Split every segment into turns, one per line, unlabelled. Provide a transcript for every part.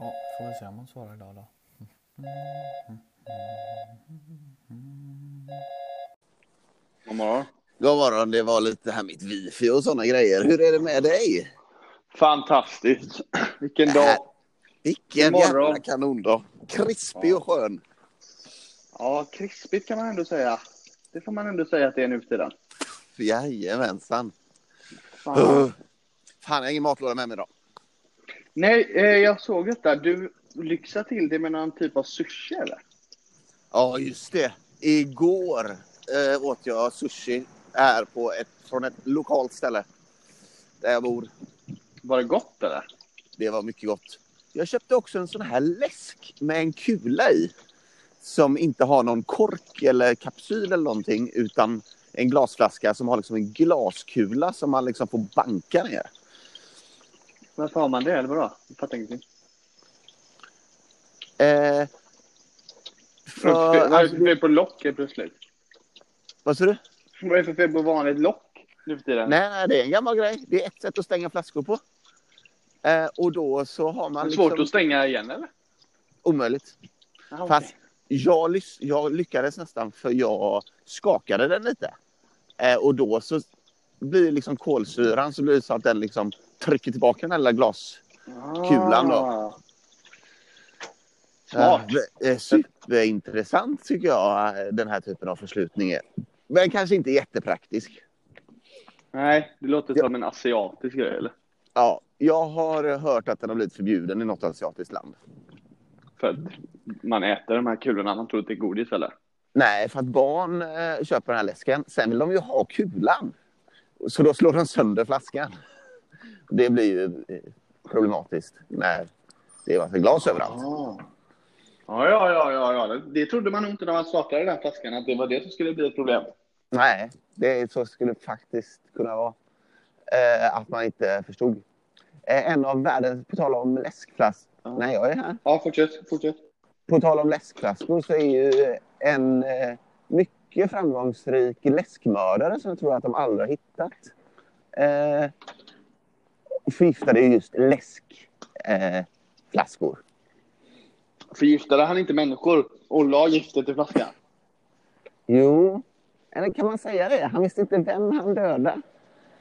Ja, får vi se om hon svarar idag då.
God morgon.
God morgon, det var lite här mitt wifi och sådana grejer. Hur är det med dig?
Fantastiskt. Vilken dag.
Vilken
God morgon.
jävla kanondag. Krispig och skön.
Ja, krispigt kan man ändå säga. Det får man ändå säga att det är nu för tiden.
Jajamensan.
Fan.
Uh. Fan, jag har ingen matlåda med mig idag.
Nej, eh, jag såg detta. Du lyxar till det med någon typ av sushi eller?
Ja, just det. Igår eh, åt jag sushi här på ett, från ett lokalt ställe där jag bor.
Var det gott eller?
Det var mycket gott. Jag köpte också en sån här läsk med en kula i. Som inte har någon kork eller kapsyl eller någonting utan en glasflaska som har liksom en glaskula som man liksom får banka ner.
Varför har man det eller vadå? Jag fattar ingenting.
Eh, för,
Vad är det
alltså,
för fel på lock helt plötsligt?
vad sa du?
Vad är det för fel på vanligt lock nu för tiden?
Nej, nej, det är en gammal grej. Det är ett sätt att stänga flaskor på. Eh, och då så har
Det
man
är
liksom...
svårt att stänga igen eller?
Omöjligt.
Ah,
Fast
okej.
jag, lys- jag lyckades nästan för jag skakade den lite. Eh, och då så blir liksom kolsyran så blir det så att den liksom trycker tillbaka den här lilla glaskulan då.
Ah. Smart.
Eh, superintressant tycker jag den här typen av förslutning är. Men kanske inte jättepraktisk.
Nej, det låter som en asiatisk grej eller?
Ja, jag har hört att den har blivit förbjuden i något asiatiskt land.
För att man äter de här kulorna, man tror att det är godis eller?
Nej, för att barn eh, köper den här läsken. Sen vill de ju ha kulan. Så då slår de sönder flaskan. Det blir ju eh, problematiskt när det är massa glas överallt.
Ja, ja, ja, ja, ja. Det, trodde man nog inte när man startade den flaskan, att det var det som skulle bli ett problem.
Nej, det så skulle faktiskt kunna vara. Eh, att man inte förstod. Eh, en av världens, på tal om läskflaskor.
Ja.
Nej, jag är här.
Ja, fortsätt, fortsätt.
På tal om läskflaskor så är ju en eh, mycket framgångsrik läskmördare som jag tror att de aldrig har hittat. Eh, förgiftade just läskflaskor. Eh.
Förgiftade han inte människor och la giftet i flaskan?
jo, eller kan man säga det? Han visste inte vem han dödade.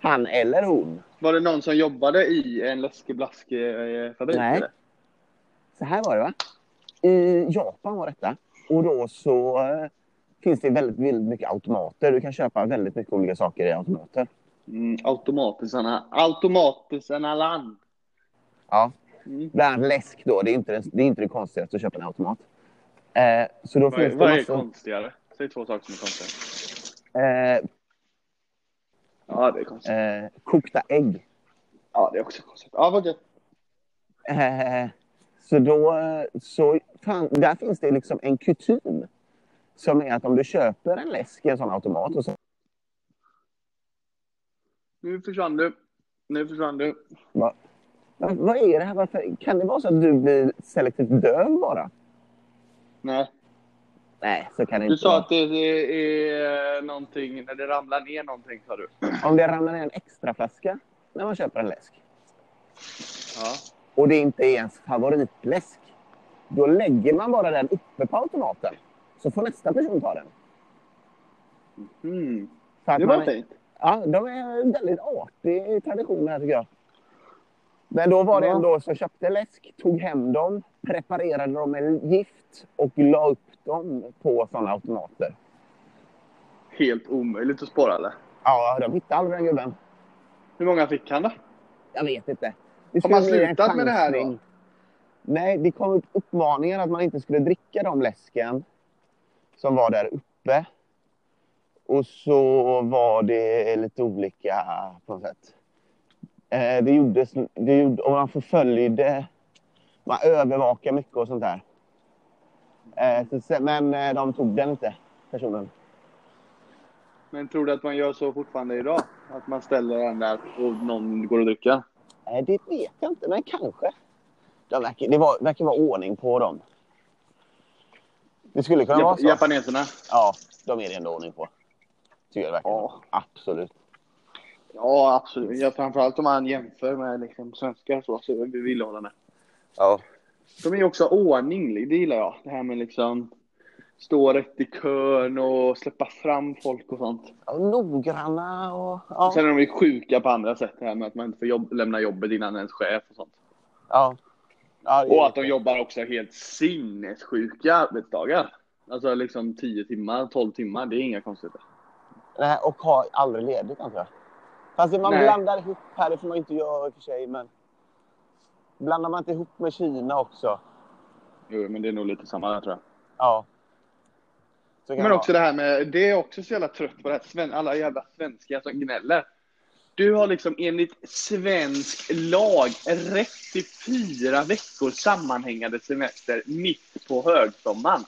Han eller hon.
Var det någon som jobbade i en läskeblaskefabrik?
Nej.
eller?
Så här var det va? I Japan var detta. Och då så eh, finns det väldigt, väldigt mycket automater. Du kan köpa väldigt mycket olika saker i automater.
Mm, automatisarna. Automatisarna land.
Ja,
Mm.
bland annat läsk då. Det är inte, det är inte det konstigaste att köpa en automat. Eh, så då
Vad är,
finns
vad
det
är konstigare? Säg två saker som är konstigare.
eh,
Ja, det är konstigt.
eh, kokta ägg.
Ja, det är också konstigt. Ja, vad gött.
Eh, så då, eh, så fan, där finns det liksom en kutym. Som är att om du köper en läsk i en sån automat och så
Nu försvann du. Nu försvann du.
Vad, vad vad är det här? Varför, kan det vara så att du blir selektivt döv bara?
Nej.
Nej, så kan det
Du
inte
sa
vara.
att det är någonting, när det ramlar ner någonting sa du.
Om det ramlar ner en extra flaska när man köper en läsk
Ja.
och det inte är ens favoritläsk, då lägger man bara den uppe på automaten. Så får nästa person ta den.
Mm.
Att
Det var
man,
fint.
Ja, de är en väldigt artig tradition här tycker jag. Men då var det en då som köpte läsk, tog hem dem, preparerade dem med gift och la upp dem på sådana automater.
Helt omöjligt att spåra eller?
Ja, de hittade aldrig den gubben.
Hur många fick han då?
Jag vet inte. Det
Har man slutat med det här då?
Nej, det kom upp uppmaningar att man inte skulle dricka de läsken som var där uppe. Och så var det lite olika på något sätt. Eh, det gjordes, det gjorde, och man förföljde, man övervakade mycket och sånt där. Eh, så, men eh, de tog den inte, personen.
Men tror du att man gör så fortfarande idag? Att man ställer den där och någon går och dricker?
Nej, det vet jag inte, men kanske. De verkar, det var, verkar vara ordning på dem. Det skulle kunna vara
Jap-
så.
Japaneserna?
Ja, de är det ändå ordning på. Tycker jag verkligen.
Ja.
Absolut.
Ja, absolut. Ja, framförallt om man jämför med liksom, svenskar så, så är vi villhållande.
Ja.
De är också ordning, det gillar jag. Det här med liksom stå rätt i kön och släppa fram folk och sånt.
Och noggranna och... Ja.
Sen är de ju sjuka på andra sätt, det här med att man inte får jobb, lämna jobbet innan ens chef och sånt.
ja. ja
Och att de jobbar också helt sinnessjuka arbetsdagar. Alltså liksom 10 timmar, 12 timmar, det är inga konstigheter.
Nej, och har aldrig ledigt antar jag. Fast man
Nej.
blandar ihop här, det får man inte göra i och för sig, men... Blandar man inte ihop med Kina också?
Jo, men det är nog lite samma där tror jag.
Ja. Så kan
Men också det här med, det är också så jävla trött på det här, alla jävla svenskar som gnäller. Du har liksom enligt svensk lag rätt till fyra veckors sammanhängande semester mitt på högsommaren.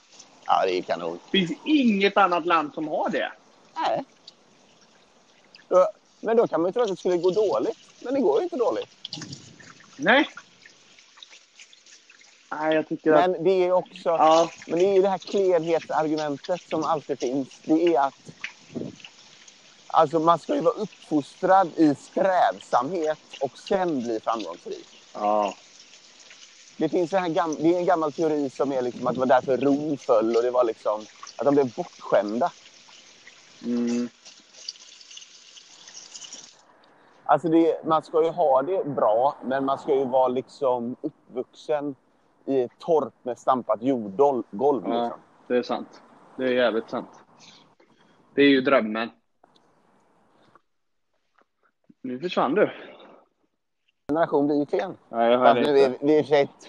Ja, det är kanon.
Det finns inget annat land som har det.
Nej. Då, men då kan man ju tro att det skulle gå dåligt. Men det går ju inte dåligt.
Nej. Nej, jag tycker att...
Men det är också...
Ja,
Men det är ju det här klenhetsargumentet som alltid finns. Det är att alltså man ska ju vara uppfostrad i strävsamhet och sen bli framgångsrik.
ja.
Det finns en, här gam, det är en gammal teori som är liksom att det var därför Rom föll och det var liksom att de blev bortskämda.
Mm.
Alltså det, man ska ju ha det bra, men man ska ju vara liksom uppvuxen i ett torp med stampat jordgolv.
ja,
Liksom.
det är sant. Det är jävligt sant. Det är ju drömmen. Nu försvann du.
Generation blir ju klen.
Ja, jag hörde
nu är
inte.
vi ett-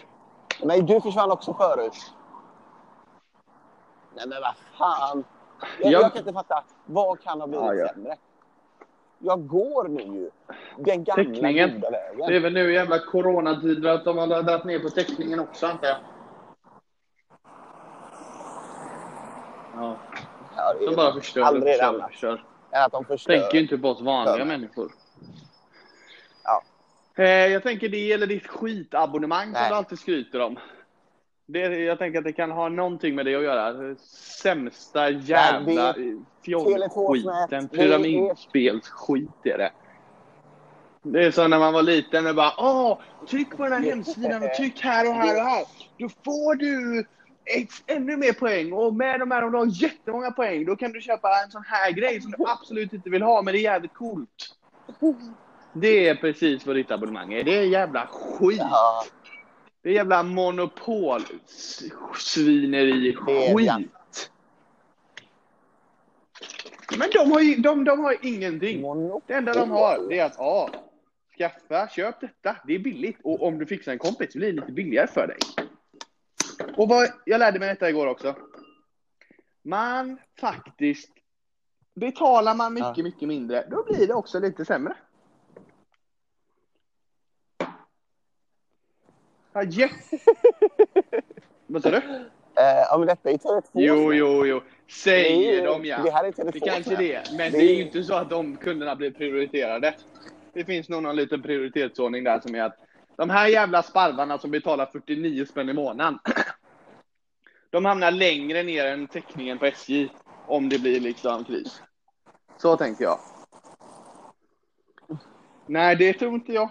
Nej, du försvann också förut. Nej, men vad fan. Jag,
Jag-
jag kan inte fatta. Vad kan ha blivit
Ja, ja.
sämre? Jag går nu ju. Den gamla
Täckningen.
goda vägen.
Det är väl nu i jävla coronatider att de har laddat ner på täckningen också, antar jag. Ja,
Ja,
de bara förstör
Aldrig
förstör förstör.
än att de förstör.
Tänker ju inte på oss vanliga
Ja.
människor.
Ja.
Eh, jag tänker det gäller ditt skitabonnemang som
Nej.
du alltid skryter om. Det, jag tänker att det kan ha någonting med det att göra. Sämsta jävla fjollskiten. Pyramidspelsskit är det. Det är så när man var liten och bara åh, tryck på den här hemsidan och tryck här och här och här. Då får du ännu mer poäng och med de här om du har jättemånga poäng då kan du köpa en sån här grej som du absolut inte vill ha men det är jävligt coolt. Det är precis vad ditt abonnemang är. Det är jävla skit.
Ja,
Det är jävla monopol svineri
Det är
skit.
ja.
Men de har ju de, de har ingenting.
monopol.
Det enda de har det är att ja, skaffa, köp detta. Det är billigt. Och om du fixar en kompis blir det lite billigare för dig. Och vad, jag lärde mig detta igår också. Man faktiskt, betalar man mycket,
Ja.
mycket mindre, då blir det också lite sämre. Ja, yes. Vad sa du?
Eh, ja, men detta är Tele2.
Jo, jo, jo. Säger de ja.
det här är Tele2
Det kanske det är. Men
Det
det är
är-
ju inte så att de kunderna blir prioriterade. Det finns nog någon liten prioritetsordning där som är att de här jävla sparvarna som betalar 49 spänn i månaden. De hamnar längre ner än täckningen på SJ om det blir liksom kris. Så tänker jag. Nej, det tror inte jag.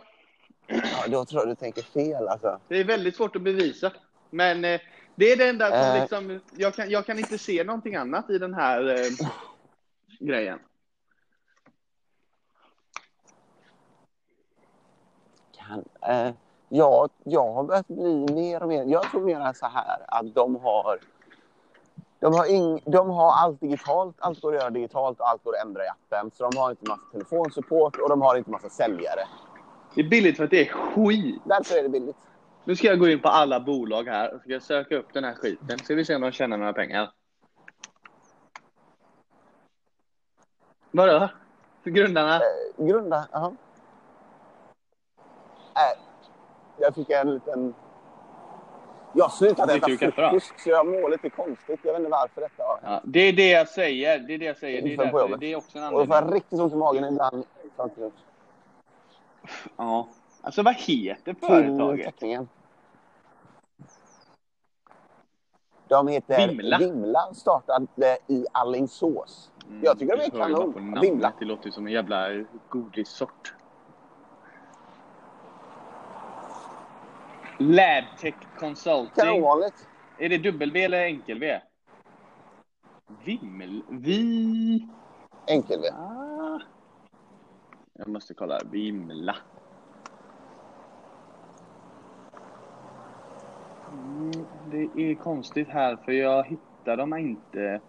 Ja, då tror jag du tänker fel alltså.
Det är väldigt svårt att bevisa. Men eh, det är det enda som
Eh.
liksom, jag kan, jag kan inte se någonting annat i den här eh, grejen.
Kan, eh, ja, jag har börjat bli mer och mer... Jag tror mer så här att de har... De har, ing, de har allt digitalt, allt går att göra digitalt och allt går att ändra i appen. Så de har inte massa telefonsupport och de har inte massa säljare.
Det är billigt för att det är skit.
Därför är det billigt.
Nu ska jag gå in på alla bolag här och ska söka upp den här skiten. Ska vi se om de tjänar några pengar. Vadå? Grundarna?
Eh, grunda, jaha. Äh, jag fick en liten... Jag
Dricker
äta frukost så jag mår lite konstigt. Jag vet inte varför detta har
Ja, det är det jag säger. Det är det jag säger. Det är, därför, det är också en
Och då får jag
anledning.
riktigt ont i magen ibland.
Ja. Alltså vad heter företaget?
teckningen. De heter
Vimla.
Vimla. startade i Alingsås. Jag tycker de är kanon. Vimla.
Det låter som en jävla godissort. Labtech Consulting.
Kanonvanligt.
Är det W eller enkel-V? Vimmel... Vi...
Enkel-V.
Ah. Jag måste kolla. Vimla. Mm, det är konstigt här för jag hittar dem inte.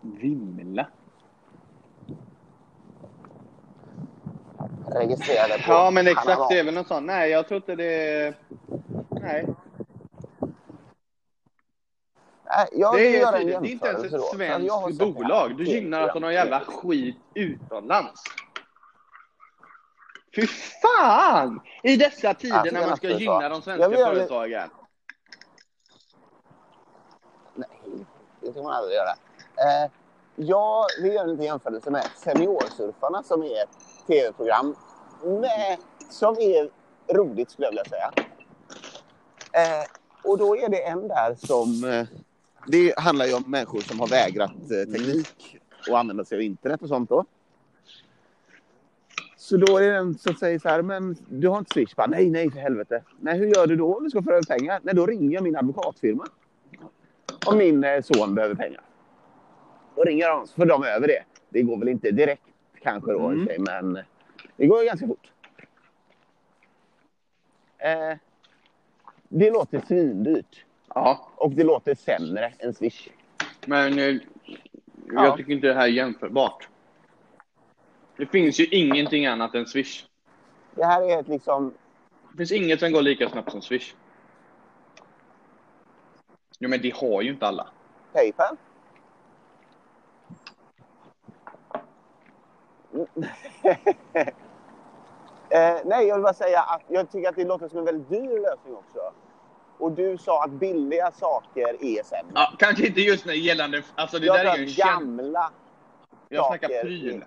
Vimla.
Registrerade på
Ja, men exakt. Det är väl något sånt. Nej, jag tror inte det... Nej.
Nej, jag
Det är,
göra en
det är inte ens ett svenskt bolag. Du gynnar alltså någon jävla skit utomlands. Fy fan! I dessa tider
Alltså,
när man ska
jag
gynna de svenska
vill
företagen.
Nej, det kan man aldrig göra. Eh, jag vill göra en liten jämförelse med Seniorsurfarna som är ett tv-program med, som är roligt skulle jag vilja säga. Eh, och då är det en där som... Det handlar ju om människor som har vägrat eh, teknik och använda sig av internet och sånt då. Så då är det en som säger så här, men du har inte Swish? Bara, nej, nej för helvete. Nej, hur gör du då om du ska föra över pengar? Nej, då ringer jag min advokatfirma om min eh, son behöver pengar. Då ringer de, så får de över det. Det går väl inte direkt kanske då,
Mm.
sig, men det går ganska fort. Eh, det låter svindyrt
Ja,
och det låter sämre än Swish.
men eh,
Ja.
jag tycker inte det här är jämförbart. Det finns ju ingenting annat än Swish.
Det här är ett liksom...
Det finns inget som går lika snabbt som Swish. Jo, men det har ju inte alla.
Paypal. eh, nej, jag vill bara säga att jag tycker att det låter som en väldigt dyr lösning också. Och du sa att billiga saker är sämre.
Ja, kanske inte just när gällande... Alltså det
jag
där är ju en känd...
gamla...
Jag snackar pryl.
är-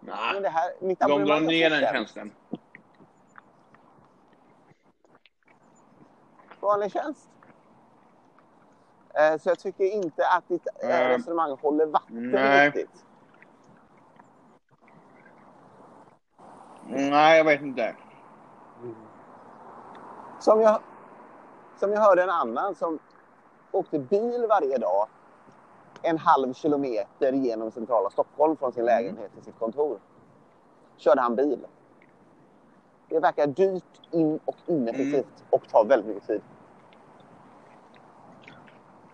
Men
Nej,
det här, mitt
de drar ner
så
den tjänsten.
Vanlig tjänst. Eh, så jag tycker inte att ditt Eh, resonemang håller vatten
nej.
riktigt.
Nej, jag vet inte.
Som jag, som jag hörde en annan som åkte bil varje dag en halv kilometer genom centrala Stockholm från sin
Mm.
lägenhet till sitt kontor. Körde han bil. Det verkar dyrt in och ineffektivt
Mm.
och tar väldigt mycket tid.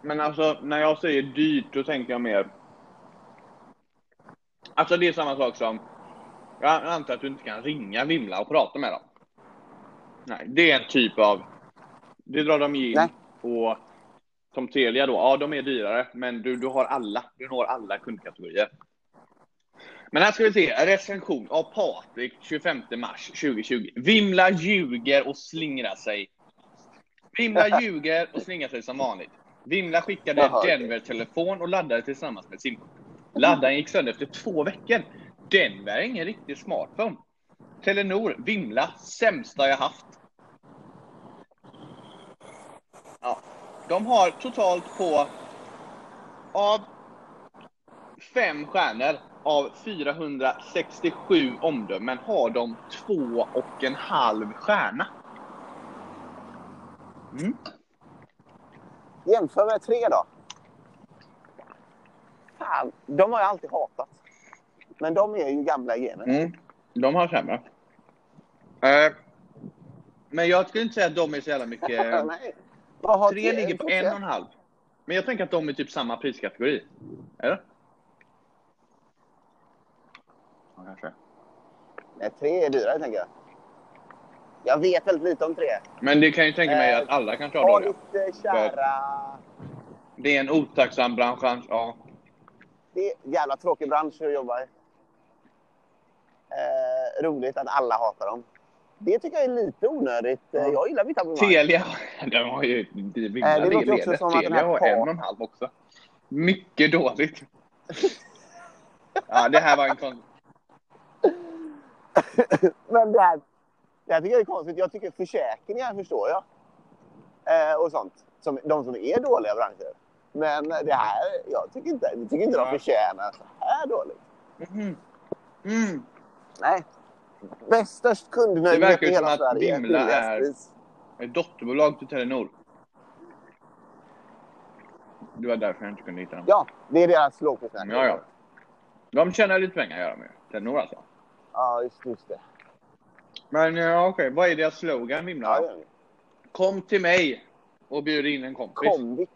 Men alltså, när jag säger dyrt, då tänker jag mer... Alltså det är samma sak som... Jag antar att du inte kan ringa Vimla och prata med dem. Nej, det är en typ av... Det drar de ju in
Nej.
på... Som Telia då, ja de är dyrare, men du, du har alla. Du når alla kundkategorier. Men här ska vi se, recension av Patrik 25 mars 2020. Vimla ljuger och slingrar sig. Vimla ljuger och slingrar sig som vanligt. Vimla skickade. Denver-telefon och laddade tillsammans med SIM. Laddaren gick sönder efter två veckor. Denver är ingen riktig smartphone. Telenor, Vimla, sämsta jag haft. Ja. De har totalt på av fem stjärnor av 467 omdömen har de två och en halv stjärna. Mm.
Jämför med tre då. Fan, de har jag alltid hatat. Men de är ju gamla gener.
Mm. De har sämre. Eh, men jag skulle inte säga att de är så jävla mycket... Tre ligger på en och en halv. Men jag tänker att de är typ samma priskategori. Eller? Ja, kanske.
Nej, tre är dyrare tänker jag. Jag vet väldigt lite om tre.
Men det kan ju tänka mig
Eh,
att alla kanske har
Ha
dåliga.
ditt kära...
Det är en otacksam bransch. Ja.
Det är en jävla tråkig bransch att jobba i. Eh, roligt att alla hatar dem. Det tycker jag är lite onödigt.
Ja.
Jag gillar mitt abonnemang.
Telia, de har ju...
Eh, det låter också som att den här
har
par-
en och en halv också. Mycket dåligt. Ja, det här var en kon...
Men det här, det här tycker jag är konstigt. Jag tycker försäkringar förstår jag. Eh, och sånt. Som, de som är dåliga branscher. Men det här, jag tycker inte, jag tycker inte de
Nej.
förtjänar så här dåligt.
Mm. Mm.
Nej. Bäst, störst
Det
kundnöjdhet
verkar
i
ju
hela
som att
Sverige.
Vimla är-. Ett dotterbolag till Telenor. Det var därför jag inte kunde hitta dem.
Ja, det är deras lågprisnät.
Ja, ja. De tjänar lite pengar att göra med. Telenor alltså.
Ja, just, just det.
Men ja, okej, vad är deras slogan Vimla?
Ja, ja.
Kom till mig och bjud in en kompis.
Comvik.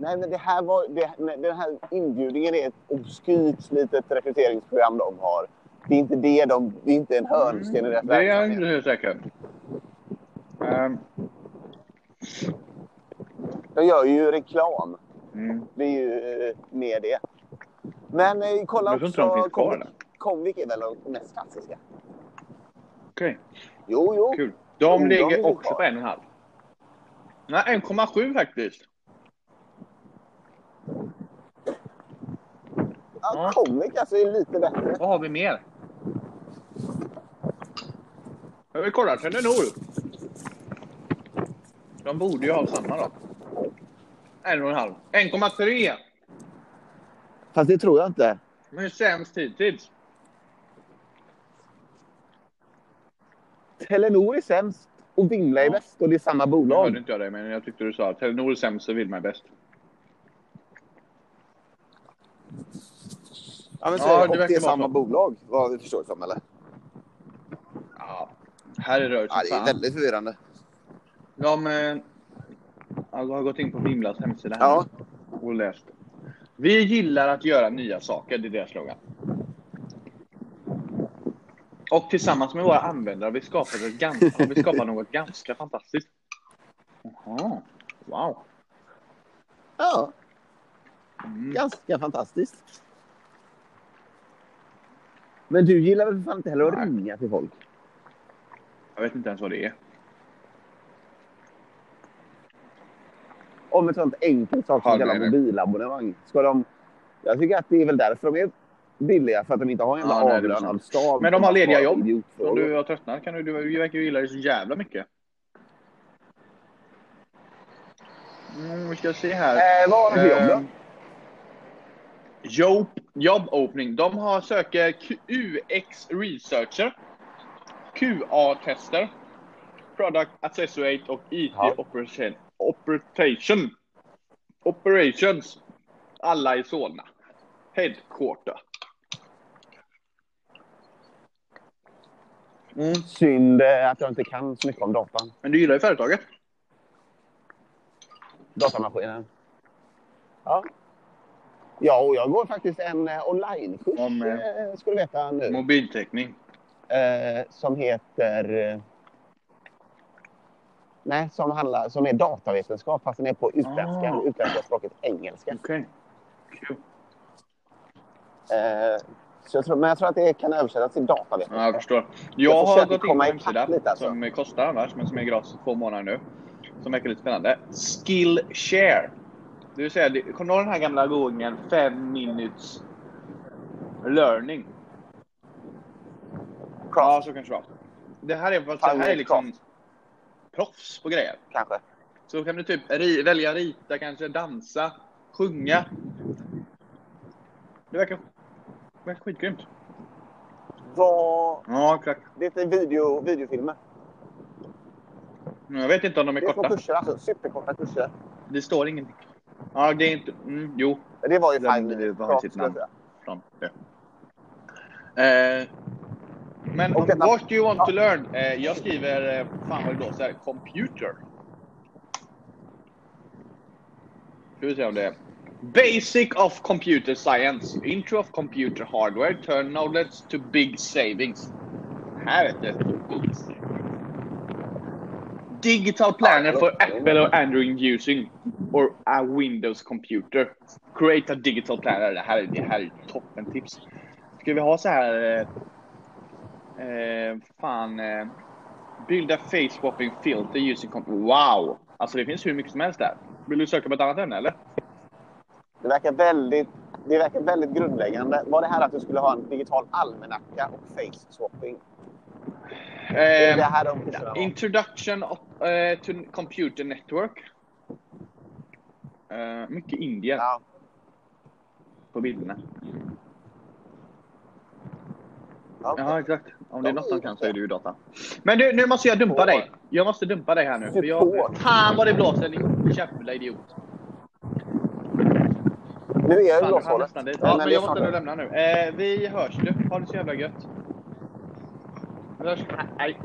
Nej, men det här var, det, den här inbjudningen är ett obskyrt litet rekryteringsprogram de har. Det är inte det de, det är inte en hörnsten i deras
Det är jag
verksamhet.
inte helt säker. Ehm,
De gör ju reklam.
mm.
Det är ju eh, mer det. Men eh, kolla
Jag tror inte de
också
finns kvar,
Comvik. är väl de mest klassiska?
Okej,
Jo, jo.
kul. De
de
ligger
finns
också
kvar.
på en och en halv. Nej, 1,7 faktiskt.
Ja. Comvik alltså är lite bättre.
Vad har vi mer? Jag vill kolla Telenor. De borde ju ha samma då. En och en halv. 1,3.
Fast det tror jag inte.
Men hur sämst hittills?
Telenor är sämst och Vimla är
Ja.
bäst och det är samma bolag.
hörde inte jag dig, men jag tyckte du sa att Telenor är sämst och Vilma är bäst.
Ja, men så
Ja, det
det, är samma bolag, vad vi förstår som, eller?
Ja, här är rörigt
Ja, det är väldigt förvirrande.
De eh, har gått in på Vimlas hemsida här
Ja.
och läst. Vi gillar att göra nya saker, det är deras slogan. Och tillsammans med våra användare har vi skapat, ett ganska, vi skapat något ganska fantastiskt. Jaha, wow.
Ja,
Mm.
ganska fantastiskt. Men du gillar väl för fan inte heller att
Nej.
ringa till folk?
Jag vet inte ens vad det är.
Om ett sånt enkelt sak som kallas mobilabonnemang. Ska de... Jag tycker att det är väl därför de är billiga, för att de inte har en jävla
Ja,
avlönad stav.
Men de har lediga jobb. Om du har tröttnat kan du, du verkar ju gilla det så jävla mycket. Mm, vi ska se här.
Eh, vad har de för jobb
Eh,
då?
Jobb, jobb opening. De har söker UX researcher, QA-tester, product accessory och IT
Ja.
operation, operation. Operations. Alla i Solna. Headquarter. Mm.
Synd eh, att jag inte kan så mycket om datan.
Men du gillar ju företaget.
Datamaskinen. Ja. Ja, och jag går faktiskt en eh, onlinekurs,
Om, eh,
eh, ska du veta nu.
Mobiltäckning.
eh, som heter... Eh, nej, som, handlar, som är datavetenskap fast den är på utländska,
Ah.
utländska språket engelska.
Okej.
Eh, så jag tror, men jag tror att det kan översättas till datavetenskap.
Ja, jag förstår.
Jag
Jag har gått in på en hemsida
lite, alltså.
som kostar annars, men som är gratis i två månader nu. Som verkar lite spännande. Skillshare. Det säga, det- kommer du ihåg den här gamla gången 5 minutes learning? Ja, så kanske det var. Det här är, fast det här är liksom proffs på grejer.
Kanske.
Så kan du typ ri, välja rita, kanske dansa, sjunga. Det verkar, det verkar skitgrymt.
Vad...
Ja, exakt.
Det är video, videofilmer.
Jag vet inte om de är
Det är små
korta.
kurser, alltså superkorta kurser.
Det står ingenting. Ja, det är inte... Mm, jo,
Det var ju
Den-
Five
det
Minutes
sitt namn. från det. Eh, men what do you want
ja.
to learn? Eh, jag skriver, eh, fan vad det här, computer. Ska vi se om det är. Basic of computer science. Intro of computer hardware. Turn knowledge to big savings. Här vet du. Digital planner for Apple or Android using or a Windows computer. Create a digital planner. Det här, är- det här är toppen tips. Ska vi ha så här... Eh, eh, fan... Eh, build a face swapping filter using... Wow! Alltså det finns hur mycket som helst där. Vill du söka på ett annat ämne eller?
Det verkar väldigt, det verkar väldigt grundläggande. Var det här att du skulle ha en digital almanacka och face swapping? Det
Eh,
det här de
introduction of, eh, to computer network. Eh, mycket Indien.
Ja.
på bilderna.
Ja.
Ja, exakt. Om det är något de kan så är det ju data. Men du, nu måste jag dumpa dig. Jag måste dumpa dig här nu. För jag, fan vad det blåser, din jävla idiot.
Nu är jag i blåshålet.
Ja, men jag måste nog lämna nu. Eh, vi hörs du. Ha det så jävla gött. Vi hörs. Hej.